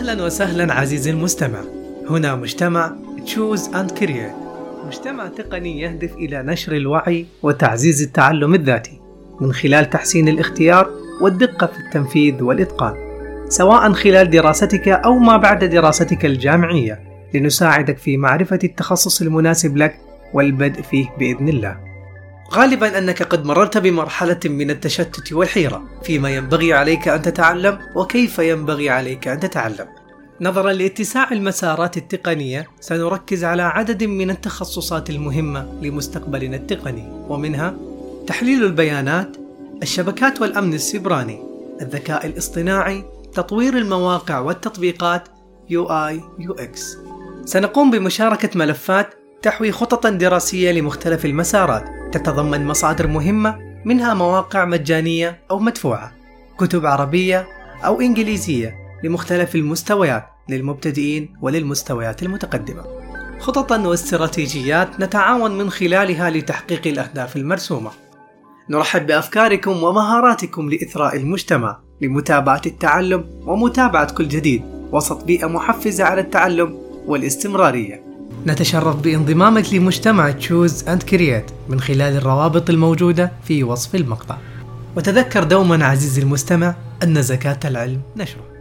أهلا وسهلا عزيزي المستمع. هنا مجتمع Choose and Create. مجتمع تقني يهدف إلى نشر الوعي وتعزيز التعلم الذاتي من خلال تحسين الاختيار والدقة في التنفيذ والإتقان. سواء خلال دراستك أو ما بعد دراستك الجامعية لنساعدك في معرفة التخصص المناسب لك والبدء فيه بإذن الله. غالبا أنك قد مررت بمرحلة من التشتت والحيرة فيما ينبغي عليك أن تتعلم وكيف ينبغي عليك أن تتعلم. نظرا لاتساع المسارات التقنية سنركز على عدد من التخصصات المهمة لمستقبلنا التقني ومنها تحليل البيانات الشبكات والأمن السيبراني الذكاء الاصطناعي تطوير المواقع والتطبيقات UI UX سنقوم بمشاركة ملفات تحوي خططا دراسية لمختلف المسارات تتضمن مصادر مهمة منها مواقع مجانية أو مدفوعة كتب عربية أو إنجليزية لمختلف المستويات للمبتدئين وللمستويات المتقدمة. خططا واستراتيجيات نتعاون من خلالها لتحقيق الأهداف المرسومة. نرحب بأفكاركم ومهاراتكم لإثراء المجتمع لمتابعة التعلم ومتابعة كل جديد وسط بيئة محفزة على التعلم والاستمرارية. نتشرف بانضمامك لمجتمع تشوز أند كريات من خلال الروابط الموجودة في وصف المقطع. وتذكر دوما عزيزي المستمع أن زكاة العلم نشرة.